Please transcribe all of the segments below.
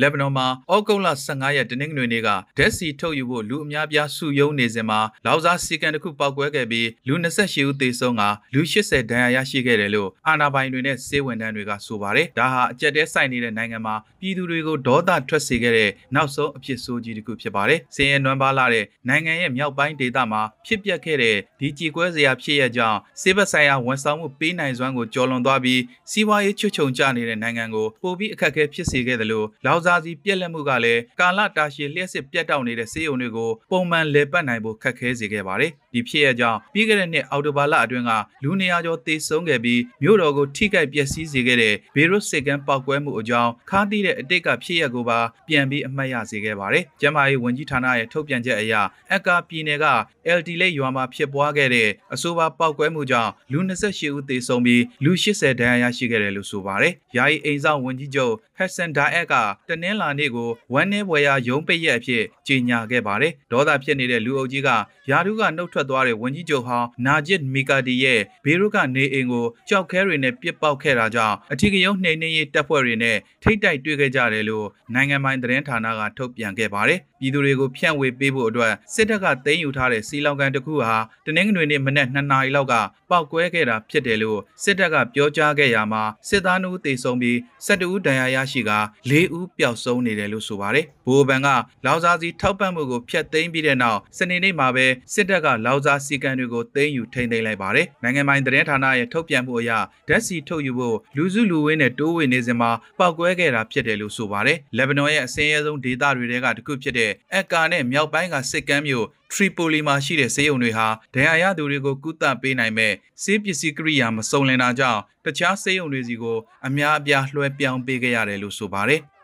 လက်ဘနွန်မှာဩဂုတ်လ15ရက်တနင်္ဂနွေနေ့ကဓာတ်ဆီထုတ်ယူဖို့လူအများပြားစုယုံနေစဉ်မှာလောက်စားစီကန်တစ်ခုပောက်ကွဲခဲ့ပြီးလူ28ဦးသေဆုံးကလူ80ဒဏ်ရာရရှိခဲ့တယ်လို့အာဏာပိုင်တွေနဲ့စေဝန်ထမ်းတွေကဆိုပါတယ်။ဒါဟာအကြက်တဲဆိုင်နေတဲ့နိုင်ငံမှာပြည်သူတွေကိုဒေါသထွက်စေခဲ့တဲ့နောက်ဆုံးအဖြစ်ဆိုးကြီးတစ်ခုဖြစ်ပါတယ်။စင်ရဲနွမ်းပါလာတဲ့နိုင်ငံရဲ့မြောက်ပိုင်းဒေသမှာဖြစ်ပျက်ခဲ့တဲ့ဒီကြေကွဲစရာဖြစ်ရကြောင်းစေဘက်ဆိုင်ရာဝန်ဆောင်မှုပေးနိုင်စွမ်းကိုကျော်လွန်သွားပြီးစီးပွားရေးချွတ်ချုံကျနေတဲ့နိုင်ငံကိုပိုပြီးအခက်အခဲဖြစ်စေခဲ့တယ်လို့လောက်စားစီပြက်လက်မှုကလည်းကာလတာရှည်လျှက်စစ်ပြတ်တောက်နေတဲ့စေယုံတွေကိုပုံမှန်လေပတ်နိုင်ဖို့ခက်ခဲစေခဲ့ပါတယ်။ဒီဖြစ်ရကြောင်းပြီးခဲ့တဲ့နှစ်အောက်တိုဘာလအတွင်းကလူနေရာကျော်သေဆုံးခဲ့ပြီးမြို့တော်ကိုထိခိုက်ပျက်စီးစေခဲ့တဲ့ဘေရွတ်စစ်ကန်ပောက်ကွဲမှုအကြောင်းခါးသီးတဲ့အတိတ်ကဖြစ်ရကိုပါပြန်ပြီးအမှတ်ရစေခဲ့ပါတယ်။ကျန်းမာရေးဝန်ကြီးဌာနရဲ့ထုတ်ပြန်ချက်အရအက္ကာပြည်နယ်က LD လိတ်ရွာမှာဖြစ်ပွားခဲ့တဲ့အဆိုပါပောက်ကွဲမှုကြောင့်လူ28ဦးသေဆုံးပြီးလူ80ဒဏ်ရာရရှိခဲ့တယ်လို့ဆိုပါတယ်။ယာယီအိမ်ဆောင်ဝန်ကြီးချုပ်ဟက်ဆန်ဒါအက်ကတနင်္လာနေ့ကိုဝမ်းနည်းဘွယ်ရာရုံးပိတ်ရက်အဖြစ်ကြေညာခဲ့ပါတယ်။ဒေါသဖြစ်နေတဲ့လူအုပ်ကြီးကယာဒုကနှုတ်ထွက်သွားတဲ့ဝန်ကြီးချုပ်ဟောင်းနာဂျစ်မီကာဒီရဲ့ဘေရုကနေအိမ်ကိုကြောက်ခဲတွေနဲ့ပစ်ပေါက်ခဲ့တာကြောင့်အထူးရုံးနှိမ်နှင်းရေးတပ်ဖွဲ့တွေနဲ့ထိတ်တိုက်တွေ့ခဲ့ကြတယ်လို့နိုင်ငံပိုင်သတင်းဌာနကထုတ်ပြန်ခဲ့ပါတယ်။ပြည်သူတွေကိုဖြန့်ဝေပေးဖို့အတွက်စစ်တပ်ကသိမ်းယူထားတဲ့စီလောင်ကန်တစ်ခုဟာတနင်္ဂနွေနေ့မနက်2နာရီလောက်ကပောက်ကွဲခဲ့တာဖြစ်တယ်လို့စစ်တပ်ကပြောကြားခဲ့ရမှာစစ်သားနှုတ်သေဆုံးပြီး12ဦးဒဏ်ရာရရှိက4ဦးပျောက်ဆုံးနေတယ်လို့ဆိုပါတယ်။ဘိုးဘန်ကလောက်စားစီထောက်ပံ့မှုကိုဖျက်သိမ်းပြီးတဲ့နောက်စနေနေ့မှာပဲစစ်တပ်ကလောက်စားစီကံတွေကိုသိမ်းယူထိန်းသိမ်းလိုက်ပါတယ်။နိုင်ငံပိုင်သတင်းဌာနရဲ့ထုတ်ပြန်မှုအရဓာတ်စီထုတ်ယူဖို့လူစုလူဝေးနဲ့တိုးဝေနေစဉ်မှာပောက်ကွဲခဲ့တာဖြစ်တယ်လို့ဆိုပါတယ်။လက်ဘနွန်ရဲ့အစင်းရဲဆုံးဒေသတွေထဲကတစ်ခုဖြစ်တဲ့အက်ကာနဲ့မြောက်ပိုင်းကစစ်ကမ်းမြို့ထရီပိုလီမှာရှိတဲ့ဆေးရုံတွေဟာဒဏ်ရာရသူတွေကိုကုသပေးနိုင်မဲ့ဆေးပစ္စည်းကိရိယာမစုံလင်တာကြောင့်တခြားဆေးရုံတွေစီကိုအများအပြားလွှဲပြောင်းပေးခဲ့ရတယ်လို့ဆိုပါတယ်။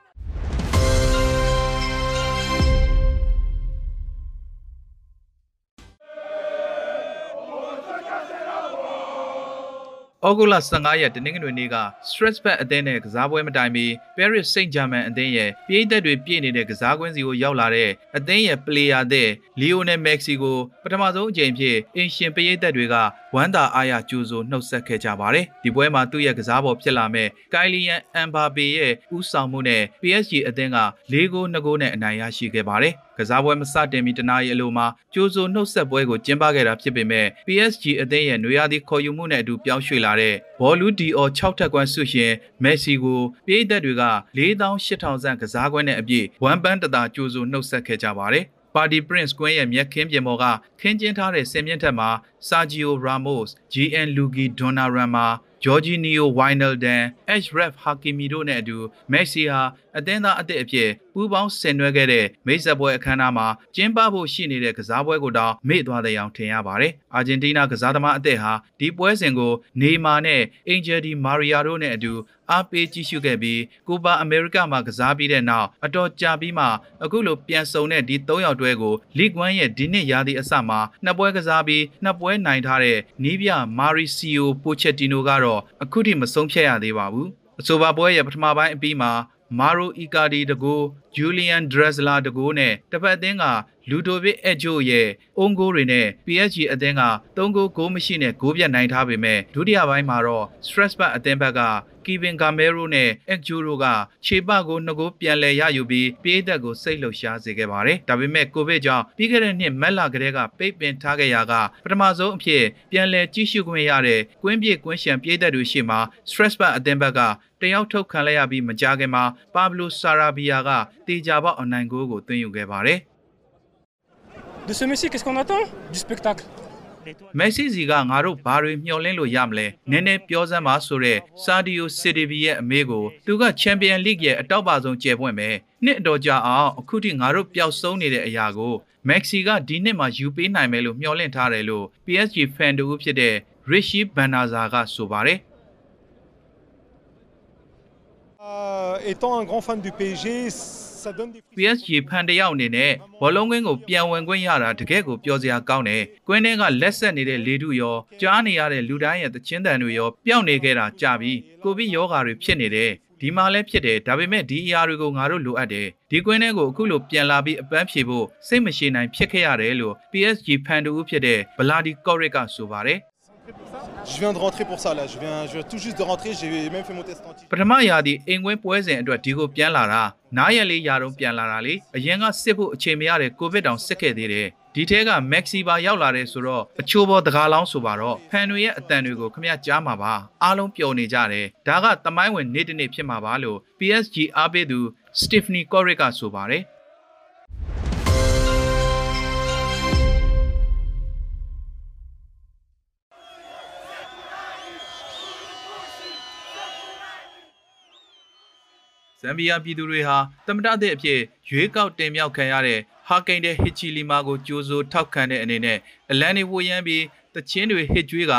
ဩဂုတ်လ15ရက်တနင်္ဂနွေနေ့က Strasbourg အသင်းနဲ့ကစားပွဲမတိုင်မီ Paris Saint-Germain အသင်းရဲ့ပြည်သက်တွေပြည့်နေတဲ့ကစားကွင်းစီကိုရောက်လာတဲ့အသင်းရဲ့ player တဲ့ Lionel Messi ကိုပထမဆုံးအကြိမ်ဖြစ်အင်ရှင်ပြည်သက်တွေကဝမ်းသာအားရကြိုးဆိုနှုတ်ဆက်ခဲ့ကြပါတယ်။ဒီပွဲမှာသူ့ရဲ့ကစားပေါ်ဖြစ်လာမဲ့ကိုင်လီယန်အမ်ဘာပေရဲ့ဦးဆောင်မှုနဲ့ PSG အသင်းက၄ဂိုး၂ဂိုးနဲ့အနိုင်ရရှိခဲ့ပါတယ်။ ကစားပွဲမစတင်မီတနာရီအလိုမှာကြိုးဆိုနှုတ်ဆက်ပွဲကိုကျင်းပခဲ့တာဖြစ်ပေမဲ့ PSG အသင်းရဲ့နွေရာသီခေါ်ယူမှုနဲ့အတူပြောင်းရွှေ့လာတဲ့ဘောလူဒီအော်6ထက်ကွမ်းဆုရှင်မက်ဆီကိုပြည်သက်တွေက4800ဆန့်ကစားကွင်းနဲ့အပြည့်ဝမ်ပန်းတသာကြိုးဆိုနှုတ်ဆက်ခဲ့ကြပါတယ်ပါတီ Prince ကွင်းရဲ့မြက်ခင်းပြင်ပေါ်ကခင်းကျင်းထားတဲ့စင်မြင့်ထက်မှာ Sergio Ramos, GN Luigi Donnarumma, Jorginho Wijnaldum, Achraf Hakimi တို့နဲ့အတူ Messi ဟာ အသင်းသားအသစ်အဖြစ်ပူးပေါင်းဆင်နွှဲခဲ့တဲ့မိတ်ဆက်ပွဲအခမ်းအနားမှာကျင်းပဖို့ရှိနေတဲ့ကစားပွဲကိုတောင်မေ့သွားတဲ့အောင်ထင်ရပါတယ်။အာဂျင်တီးနားကစားသမားအသစ်ဟာဒီပွဲစဉ်ကိုနေမာနဲ့အင်ဂျယ်ဒီမာရီယာတို့နဲ့အတူအားပေးကြည့်ရှုခဲ့ပြီးကိုပါအမေရိကမှာကစားပြီးတဲ့နောက်အတော်ကြာပြီးမှအခုလိုပြန်ဆုံတဲ့ဒီ၃ယောက်တွဲကိုလီဂ်1ရဲ့ဒီနှစ်ရာသီအစမှာနှစ်ပွဲကစားပြီးနှစ်ပွဲနိုင်ထားတဲ့နီးပြမာရီစီယိုပိုချက်တီနိုကတော့အခုထိမဆုံးဖြတ်ရသေးပါဘူးအဆိုပါပွဲရဲ့ပထမပိုင်းအပြီးမှာ မာရိုအီကာဒီတကိုဂျူလီယန်ဒရက်ဇလာတကိုနဲ့တစ်ဖက်အသင်းကလူဒိုဗစ်အက်ဂျိုရဲ့အုံဂိုးတွေနဲ့ PSG အသင်းက၃ဂိုးဂိုးမရှိနဲ့ဂိုးပြတ်နိုင်ထားပေမဲ့ဒုတိယပိုင်းမှာတော့ Strasbourg အသင်းဘက်က ကီဗင်ဂါမဲရိုနဲ့အက်ဂျိုရိုကခြေပကိုနှစ်ကိုပြန်လည်ရယူပြီးပြေးသက်ကိုစိတ်လှုပ်ရှားစေခဲ့ပါတယ်။ဒါပေမဲ့ကိုဗစ်ကြောင့်ပြီးခဲ့တဲ့နှစ်မက်လာကလေးကပိတ်ပင်ထားခဲ့ရာကပထမဆုံးအဖြစ်ပြန်လည်ကြီးစုခွင့်ရတဲ့ကွင်းပြေကွင်းရှံပြေးသက်တွေရှိမှာ Strasbourg အသင်းဘက်ကတယောက်ထုတ်ခံလိုက်ရပြီးမကြခင်မှာပါဘလိုဆာရာဘီယာကတေချာပေါအနိုင်ဂိုးကိုသွင်းယူခဲ့ပါတယ်။ De ce Messi, qu'est-ce qu'on attend Du spectacle. မက်ဆီစီကငါတို့ဘာတွေမျှော်လင့်လို့ရမလဲနည်းနည်းပြောစမ်းပါဆိုတဲ့ဆာဒီယိုစီဒီဗီရဲ့အမေကိုသူကချန်ပီယံလိဂ်ရဲ့အတောက်ပါဆုံးကျယ်ပွင့်ပဲနှစ်အတော်ကြာအောင်အခုထိငါတို့ပျောက်ဆုံးနေတဲ့အရာကိုမက်ဆီကဒီနှစ်မှာယူပေးနိုင်မယ်လို့မျှော်လင့်ထားတယ်လို့ PSG ဖန်တူဖြစ်တဲ့ Rishi Banaza ကဆိုပါတယ် Euh, étant un grand fan du PSG, ça donne des PSG ဖန်တယောက်အနေနဲ့ဘောလုံးကွင်းကိုပြန်ဝင်ခွင့်ရတာတကယ့်ကိုပြောစရာကောင်းတယ်။ကွင်းထဲကလက်ဆက်နေတဲ့လေထုရောကြားနေရတဲ့လူတိုင်းရဲ့သချင်းတန်တွေရောပျောက်နေခဲ့တာကြာပြီ။ကိုဗစ်ယောဂါတွေဖြစ်နေတယ်။ဒီမှာလည်းဖြစ်တယ်ဒါပေမဲ့ဒီအရာတွေကိုငါတို့လိုအပ်တယ်ဒီကွင်းထဲကိုအခုလိုပြန်လာပြီးအပန်းဖြေဖို့စိတ်မရှိနိုင်ဖြစ်ခဲ့ရတယ်လို့ PSG ဖန်တူဦးဖြစ်တဲ့ဗလာဒီကော့ရစ်ကဆိုပါတယ် Je viens de rentrer pour ça là, je viens, je viens tout juste de rentrer, j'ai même fait mon test anti. ပထမရာသီအိမ်ကွင်းပွဲစဉ်အတွက်ဒီကိုပြန်လာတာနားရက်လေးရာတော့ပြန်လာတာလေအရင်ကစစ်ဖို့အချိန်မရတဲ့ကိုဗစ်တောင်စစ်ခဲ့သေးတယ်ဒီထဲကမက်ဆီပါရောက်လာတဲ့ဆိုတော့အချိုးပေါ်တကားလောင်းဆိုပါတော့ဖန်တွေရဲ့အတန်တွေကိုခမရကြားမှာပါအားလုံးပျော်နေကြတယ်ဒါကတမိုင်းဝင်နေ့တစ်နေ့ဖြစ်မှာပါလို့ PSG အားပေးသူ Stephanie Corrick ကဆိုပါတယ် မ်ဘီယာပြည်သူတွေဟာတမတတဲ့အဖြစ်ရွေးကောက်တင်မြှောက်ခံရတဲ့ဟာကိန်တဲ့ဟစ်ချီလီမာကိုကြိုးစိုးထောက်ခံတဲ့အနေနဲ့အလန်နေဝရမ်းပြီးတချင်းတွေဟစ်ကြွေးက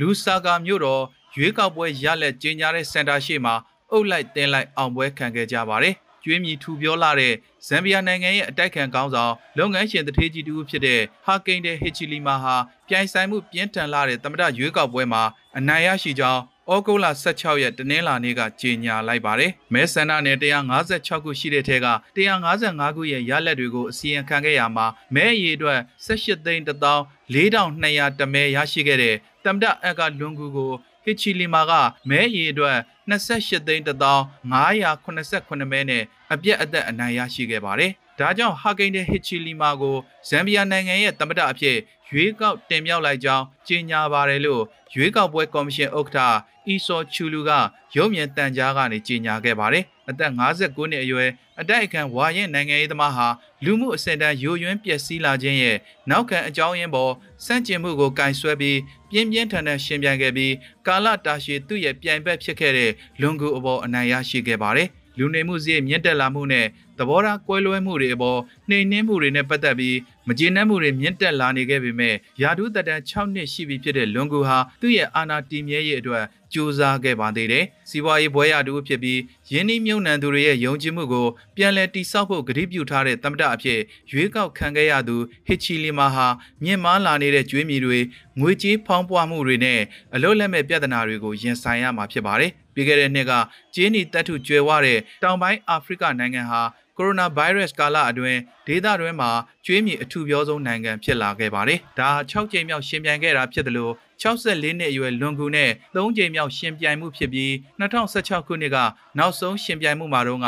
လူဆာကာမြို့တော်ရွေးကောက်ပွဲရလက်ကျင်းညာတဲ့စင်တာရှိမှာအုပ်လိုက်တင်းလိုက်အောင်ပွဲခံခဲ့ကြပါတယ်။ကျွေးမြီထူပြောလာတဲ့ဇမ်ဘီယာနိုင်ငံရဲ့အတိုက်ခံကောင်းဆောင်လုပ်ငန်းရှင်တထေးကြီးတူဖြစ်တဲ့ဟာကိန်တဲ့ဟစ်ချီလီမာဟာပြိုင်ဆိုင်မှုပြင်းထန်လာတဲ့တမတရွေးကောက်ပွဲမှာအနိုင်ရရှိကြောင်း ဩဂုတ်လ16ရက်တနင်္လာနေ့ကကြေညာလိုက်ပါတယ်။မဲဆန္ဒနယ်156ခုရှိတဲ့ထဲက155ခုရဲ့ရလက်တွေကိုအစီရင်ခံခဲ့ရမှာမဲအရေအတွက်18သိန်း14200တမဲရရှိခဲ့တဲ့တမ္မတအက်ကလွန်ကူကိုဟစ်ချီလီမာကမဲအရေအတွက်28သိန်း10589မဲနဲ့အပြက်အသက်အနိုင်ရရှိခဲ့ပါတယ်။ ဒါကြောင့်ဟာကိန်တဲ့ဟစ်ချီလီမာကိုဇမ်ဘီယာနိုင်ငံရဲ့တမ္မတအဖြစ်ရွေးကောက်တင်မြှောက်လိုက်ကြောင်းကြေညာပါတယ်လို့ရွေးကောက်ပွဲကော်မရှင်ဥက္ကဋ္ဌအီဆောချူလူကရုပ်မြင်တန်ကြားကနေကြေညာခဲ့ပါတယ်။အသက်59နှစ်အရွယ်အတိုက်အခံဝါရင်နိုင်ငံရေးသမားဟာလူမှုအစင်တန်းယိုယွင်းပျက်စီးလာခြင်းရဲ့နောက်ခံအကြောင်းရင်းပေါ်စန့်ကျင်မှုကိုကင်ဆွဲပြီးပြင်းပြင်းထန်ထန်ရှင်ပြန်ခဲ့ပြီးကာလတာရှည်သူ့ရဲ့ပြိုင်ဘက်ဖြစ်ခဲ့တဲ့လွန်ကူအပေါ်အနိုင်ရရှိခဲ့ပါတယ်။ လူနေမှုစည်းမြင့်တက်လာမှုနဲ့သဘောထားကွဲလွဲမှုတွေအပေါ်နှိမ်နင်းမှုတွေနဲ့ပတ်သက်ပြီးမကျေနပ်မှုတွေမြင့်တက်လာနေခဲ့ပေမဲ့ယာဒူးသက်တမ်း6နှစ်ရှိပြီဖြစ်တဲ့လွန်ကူဟာသူ့ရဲ့အာဏာတည်မြဲရေးအတွက်ကြိုးစားခဲ့ပါသေးတယ်။စီးပွားရေးဘွဲရတူဖြစ်ပြီးယင်းနှိမြုံနှံသူတွေရဲ့ယုံကြည်မှုကိုပြန်လည်တိစောက်ဖို့ကတိပြုထားတဲ့သမ္မတအဖြစ်ရွေးကောက်ခံခဲ့ရသူဟစ်ချီလီမာဟာမြင့်မားလာနေတဲ့ကျွေးမြီတွေငွေကြေးဖောင်းပွားမှုတွေနဲ့အလုတ်လက်မဲ့ပြဿနာတွေကိုရင်ဆိုင်ရမှာဖြစ်ပါတယ်။ ပြီးခဲ့တဲ့နှစ်ကဂျင်းနီတက်ထုကျွဲဝတဲ့တောင်ပိုင်းအာဖရိကနိုင်ငံဟာကိုရိုနာဗိုင်းရပ်စ်ကာလအတွင်းဒေသတွင်းမှာကျွေးမြီအထူပြောဆုံးနိုင်ငံဖြစ်လာခဲ့ပါတယ်။ဒါ6ကြိမ်မြောက်ရှင်ပြိုင်ခဲ့တာဖြစ်တယ်လို့ 64နှစ်အရွယ်လွန်ကူနဲ့3ကြိမ်မြောက်ရှင်ပြိုင်မှုဖြစ်ပြီး2016ခုနှစ်ကနောက်ဆုံးရှင်ပြိုင်မှုမှာတော့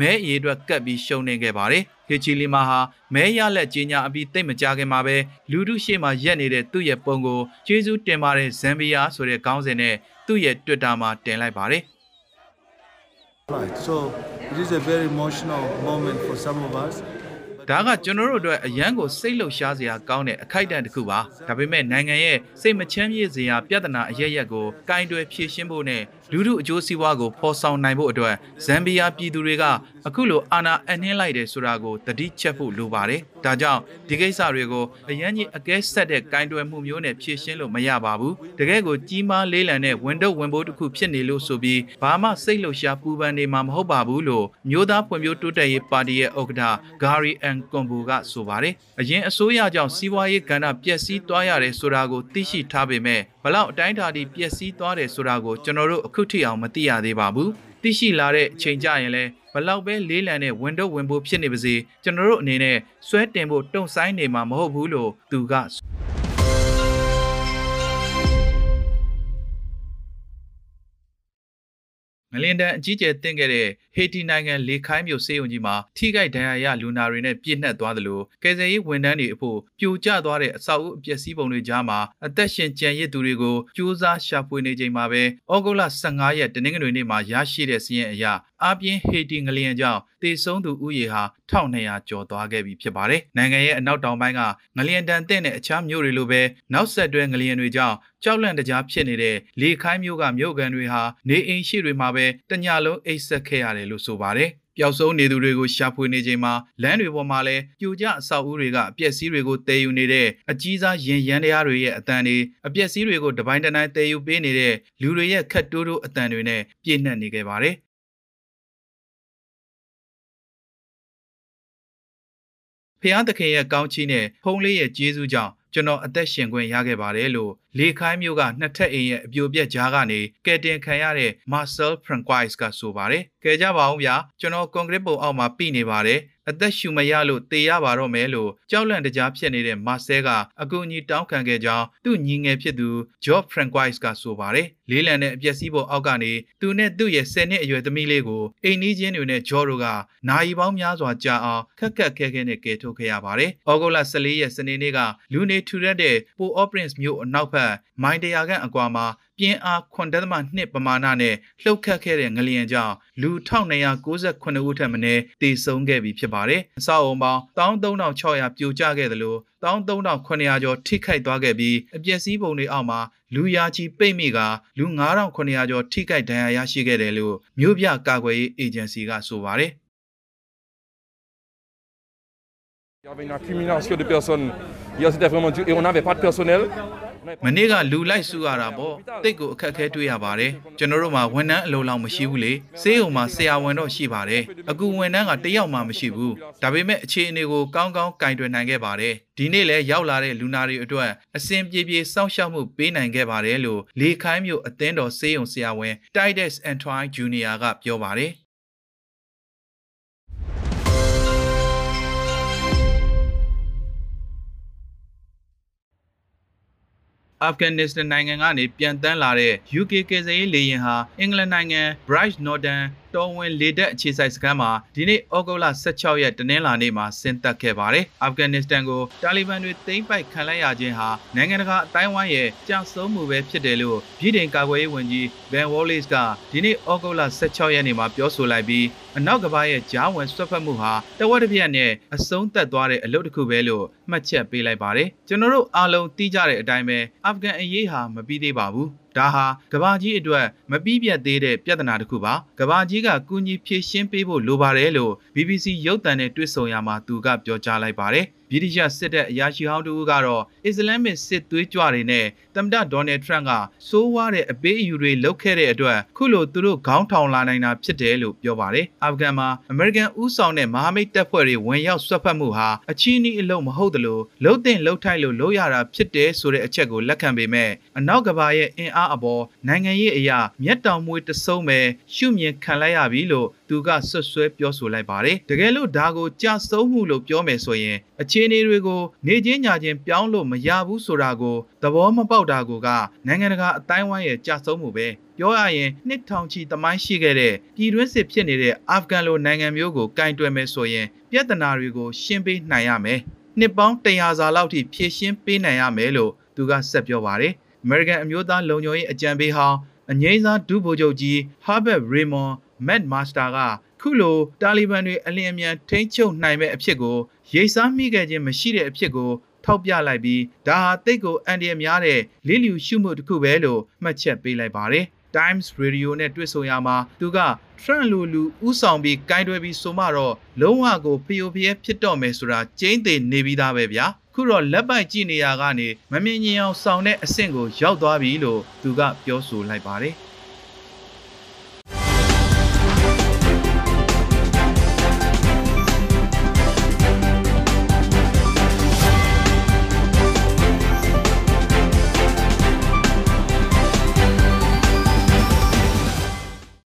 မဲအရေးအတွက်ကပ်ပြီးရှုံးနေခဲ့ပါတယ်။ဟီချီလီမာဟာမဲရလက်ကြီးညာအပြီးတိတ်မကြခင်မှာပဲလူထုရှေ့မှာရက်နေတဲ့သူ့ရဲ့ပုံကိုကျေးဇူးတင်ပါတယ်ဇမ်ဘီယာဆိုတဲ့ခေါင်းစဉ်နဲ့သူ့ရဲ့ Twitter မှာတင်လိုက်ပါတယ်။ Right. So it is a very emotional moment for some of us. ဒါကကျွန်တော်တို့အတွက်အရန်ကိုစိတ်လှုပ်ရှားစရာကောင်းတဲ့အခိုက်အတန့်တစ်ခုပါဒါပေမဲ့နိုင်ငံရဲ့စိတ်မချမ်းမြေ့စရာပြဿနာအရရက်ကိုကင်တွယ်ဖြေရှင်းဖို့နဲ့ လူထုအကျိုးစီးပွားကိုဖော်ဆောင်နိုင်ဖို့အတွက်ဇမ်ဘီယာပြည်သူတွေကအခုလိုအာဏာအနှင်းလိုက်တယ်ဆိုတာကိုတတိချက်ဖို့လိုပါတယ်ဒါကြောင့်ဒီကိစ္စတွေကိုအရန်ကြီးအကဲဆက်တဲ့ကင်တွယ်မှုမျိုးနဲ့ဖြေရှင်းလို့မရပါဘူးတကယ်ကိုကြီးမားလေးလံတဲ့ဝန်တော့ဝန်ဘိုးတစ်ခုဖြစ်နေလို့ဆိုပြီးဘာမှစိတ်လှုပ်ရှားပူပန်နေမှာမဟုတ်ပါဘူးလို့မျိုးသားဖွံ့ဖြိုးတိုးတက်ရေးပါတီရဲ့ဥက္ကဋ္ဌဂါရီအန်ကွန်ဘူကဆိုပါတယ်။အရင်အစိုးရကြောင့်စီးပွားရေးကဏ္ဍပျက်စီးသွားရတယ်ဆိုတာကိုသိရှိထားပေမဲ့ဘလောက်အတိုင်းအတာဒီပျက်စီးသွားတယ်ဆိုတာကိုကျွန်တော်တို့အခုထိအောင်မသိရသေးပါဘူး။သိရှိလာတဲ့အချိန်ကြရင်လည်းဘလောက်ပဲလေးလံတဲ့ဝင်တော့ဝင်ဖို့ဖြစ်နေပါစေကျွန်တော်တို့အနေနဲ့စွဲတင်ဖို့တုံဆိုင်နေမှာမဟုတ်ဘူးလို့သူက ငလင်တန်အကြီးကျယ်တင့်ခဲ့တဲ့ဟေတီနိုင်ငံလေခိုင်းမြို့စေယုံကြီးမှာထိခိုက်ဒဏ်ရာရလူနာတွေနဲ့ပြည့်နှက်သွားသလိုကယ်ဆယ်ရေးဝန်ထမ်းတွေအဖို့ပြိုကျသွားတဲ့အဆောက်အဦအပျက်စီးပုံတွေကြားမှာအသက်ရှင်ကျန်ရစ်သူတွေကိုစူးစမ်းရှာဖွေနေချိန်မှာပဲဩဂုတ်လ15ရက်တနင်္ဂနွေနေ့မှာရရှိတဲ့စီးရင်အရအပြင်းဟေတီငလျင်ကြောင့်တေဆုံးသူဦးရေဟာ1200ကျော်သွားခဲ့ပြီဖြစ်ပါတယ်။နိုင်ငံရဲ့အနောက်တောင်ပိုင်းကငလျင်တန်တဲ့နဲ့အခြားမြို့တွေလိုပဲနောက်ဆက်တွဲငလျင်တွေကြောင့်ကြောက်လန့်တကြားဖြစ်နေတဲ့လေခိုင်းမြို့ကမြို့ကန်တွေဟာနေအိမ်ရှိတွေမှာပဲတညလုံးအိတ်ဆက်ခဲ့ရတယ်လို့ဆိုပါတယ်။ပျောက်ဆုံးနေသူတွေကိုရှာဖွေနေချိန်မှာလမ်းတွေပေါ်မှာလည်းပြိုကျအဆောက်အဦတွေကအပျက်စီးတွေကိုတည်ယူနေတဲ့အကြီးစားရင်ရန်တရားတွေရဲ့အတန်တွေအပျက်စီးတွေကိုတပိုင်းတနိုင်တည်ယူပေးနေတဲ့လူတွေရဲ့ခက်တိုးတိုးအတန်တွေနဲ့ပြည့်နှက်နေခဲ့ပါတယ်ဖျားသခင်ရဲ့ကောင်းချီးနဲ့ဖုံးလေးရဲ့ကျေးဇူးကြောင့် ကျွန်တော်အသက်ရှင်ခွင့်ရခဲ့ပါတယ်လို့လေခိုင်းမျိုးကနှစ်ထပ်အိမ်ရဲ့အပြိုပြက်ကြားကနေကယ်တင်ခံရတဲ့ Marcel Francois ကဆိုပါတယ်။ကဲကြပါအောင်ဗျာကျွန်တော်ကွန်ကရစ်ပုံအောက်မှာပြနေပါတယ်။အသက်ရှူမရလို့တေရပါတော့မယ်လို့ကြောက်လန့်တကြားဖြစ်နေတဲ့မာဆဲကအကူအညီတောင်းခံခဲ့ကြောင်းသူ့ညီငယ်ဖြစ်သူ George Francois ကဆိုပါတယ်။ လေးလံတဲ့အပျက်စီးပေါ်အောက်ကနေသူနဲ့သူ့ရဲ့10နှစ်အရွယ်သမီးလေးကိုအိမ်နီးချင်းတွေနဲ့ဂျော်တို့ကနိုင်ပေါင်းများစွာကြာအောင်ခက်ခက်ခဲခဲနဲ့ကယ်ထုတ်ခဲ့ရပါတယ်။ဩဂုတ်လ14ရက်စနေနေ့ကလူနေထူရက်တဲ့ပိုအော့ပရင်စ်မြို့အနောက်ဘက်မိုင်တရာခန့်အကွာမှာပြင်းအား9.2ပမာဏနဲ့လှုပ်ခတ်ခဲ့တဲ့ငလျင်ကြောင့်လူ1298ဦးထက်မနည်းသေဆုံးခဲ့ပြီဖြစ်ပါတယ်။အဆောက်အုံပေါင်း13600ပြိုကျခဲ့တယ်လို့13900ကျော်ထိခိုက်သွားခဲ့ပြီးအပျက်စီးပုံတွေအောက်မှာလူရာချီပိတ်မိကလူ9900ကျော်ထိခိုက်ဒဏ်ရာရရှိခဲ့တယ်လို့မြို့ပြကာကွယ်ရေးအေဂျင်စီကဆိုပါတယ်။ Il y avait une accumulation de personnes. Hier, c'était vraiment dur. Et on n'avait pas de personnel. မနေ့ကလူလိုက်စုရတာပေါ့တိတ်ကိုအခက်ခဲတွေ့ရပါတယ်ကျွန်တော်တို့မှာဝန်ထမ်းအလုံးလောက်မရှိဘူးလေစေးုံမှာဆရာဝန်တော့ရှိပါတယ်အခုဝန်ထမ်းကတယောက်မှမရှိဘူးဒါပေမဲ့အခြေအနေကိုကောင်းကောင်းကင်တွယ်နိုင်ခဲ့ပါတယ်ဒီနေ့လည်းရောက်လာတဲ့လူနာတွေအတွက်အစဉ်ပြေပြေစောင့်ရှောက်မှုပေးနိုင်ခဲ့ပါတယ်လို့လေခိုင်းမျိုးအသင်းတော်စေးုံဆရာဝန် Titus Antoine Jr. ကပြောပါတယ် အာဖဂန်နစ္စတန်နိုင်ငံကနေပြန်တန်းလာတဲ့ UK ကယ်ဆယ်ရေးလေယာဉ်ဟာအင်္ဂလန်နိုင်ငံ Bright Northern တော်ဝင်လေတပ်အခြေစိုက်စခန်းမှာဒီနေ့ဩဂုတ်လ16ရက်တနင်္လာနေ့မှာဆင်းသက်ခဲ့ပါတယ်။အာဖဂန်နစ္စတန်ကိုတာလီဘန်တွေသိမ်းပိုက်ခံလိုက်ရခြင်းဟာနိုင်ငံတကာအတိုင်းဝိုင်းရဲ့ကြောက်ဆုံးမှုပဲဖြစ်တယ်လို့ပြည်ထောင်ကာကွယ်ရေးဝန်ကြီး Ben Wallace ကဒီနေ့ဩဂုတ်လ16ရက်နေ့မှာပြောဆိုလိုက်ပြီးအနောက်ကဘာရဲ့ကြားဝင်ဆွတ်ဖက်မှုဟာတဝက်တစ်ပြက်နဲ့အဆုံးသက်သွားတဲ့အလုပ်တစ်ခုပဲလို့မှတ်ချက်ပေးလိုက်ပါတယ်။ကျွန်တော်တို့အားလုံးသိကြတဲ့အတိုင်းပဲအာဖဂန်အရေးဟာမပြီးသေးပါဘူး။ ဒါဟာကဘာကြီးအတွက်မပြီးပြတ်သေးတဲ့ပြဿနာတစ်ခုပါကဘာကြီးကကူညီဖြေရှင်းပေးဖို့လိုပါတယ်လို့ BBC ရုပ်သံနဲ့တွေ့ဆုံရမှာသူကပြောကြားလိုက်ပါတယ်ဗြိတိရှစစ်တပ်အရာရှိဟောင်းတို့ကတော့အစ္စလာမစ်စစ်သွေးကြွတွေနဲ့သမ္မတဒေါ်နယ်ထရန့်ကစိုးဝါးတဲ့အပေးအယူတွေလုပ်ခဲ့တဲ့အတွက်ခုလိုသူတို့ခေါင်းထောင်လာနိုင်တာဖြစ်တယ်လို့ပြောပါတယ်။အာဖဂန်မှာအမေရိကန်ဦးဆောင်တဲ့မဟာမိတ်တပ်ဖွဲ့တွေဝင်ရောက်ဆွတ်ဖက်မှုဟာအချီးနှီးအလုံးမဟုတ်သလိုလှုပ်တင်လှုပ်ထိုက်လို့လုပ်ရတာဖြစ်တယ်ဆိုတဲ့အချက်ကိုလက်ခံပေမဲ့အနောက်ကဘာရဲ့အင်အားအပေါ်နိုင်ငံရေးအရာမျက်တောင်မွေးတစုံပဲရှုမြင်ခံလိုက်ရပြီလို့သူကဆွတ်ဆွဲပြောဆိုလိုက်ပါတယ်။တကယ်လို့ဒါကိုကြဆုံးမှုလို့ပြောမယ်ဆိုရင်အခြေအနေတွေကိုနေချင်းညာချင်းပြောင်းလို့မရဘူးဆိုတာကိုသဘောမပေါက်တာကိုကနိုင်ငံတကာအတိုင်းဝိုင်းရဲ့ကြဆုံးမှုပဲပြောရရင်နှစ်ထောင်ချီသမိုင်းရှိခဲ့တဲ့ပြည်တွင်းစစ်ဖြစ်နေတဲ့အာဖဂန်လိုနိုင်ငံမျိုးကိုကင်တွယ်မယ်ဆိုရင်ပြဿနာတွေကိုရှင်းပေးနိုင်ရမယ်။နှစ်ပေါင်း100စာလောက်ထိဖြည့်ရှင်းပေးနိုင်ရမယ်လို့သူကဆက်ပြောပါတယ်။ American အမျိုးသားလုံခြုံရေးအကြံပေးဟောင်းအငိမ့်စားဒုဗိုလ်ချုပ်ကြီး Herbert Raymond McMaster ကခုလိုတာလီဘန်တွေအလင်းအမြန်ထိန်းချုပ်နိုင်မဲ့အဖြစ်ကိုရိတ်စားမိခဲ့ခြင်းမရှိတဲ့အဖြစ်ကိုထောက်ပြလိုက်ပြီးဒါဟာတိတ်ကိုအန်ဒီရများတဲ့လင်းလျူရှုမှုတစ်ခုပဲလို့မှတ်ချက်ပေးလိုက်ပါတယ်။ Times Radio နဲ့တွေ့ဆုံရမှာသူက Trump လူလူဥဆောင်ပြီးကင်တွယ်ပြီးဆိုမှတော့လုံးဝကိုဖျို့ဖျဲဖြစ်တော့မယ်ဆိုတာကျင်းသေးနေပြီးသားပဲဗျာ ခုတော့လက်ပိုက်ကြည့်နေရကနေမမြင်ရင်အောင်ဆောင်တဲ့အဆင့်ကိုရောက်သွားပြီလို့သူကပြောဆိုလိုက်ပါတယ်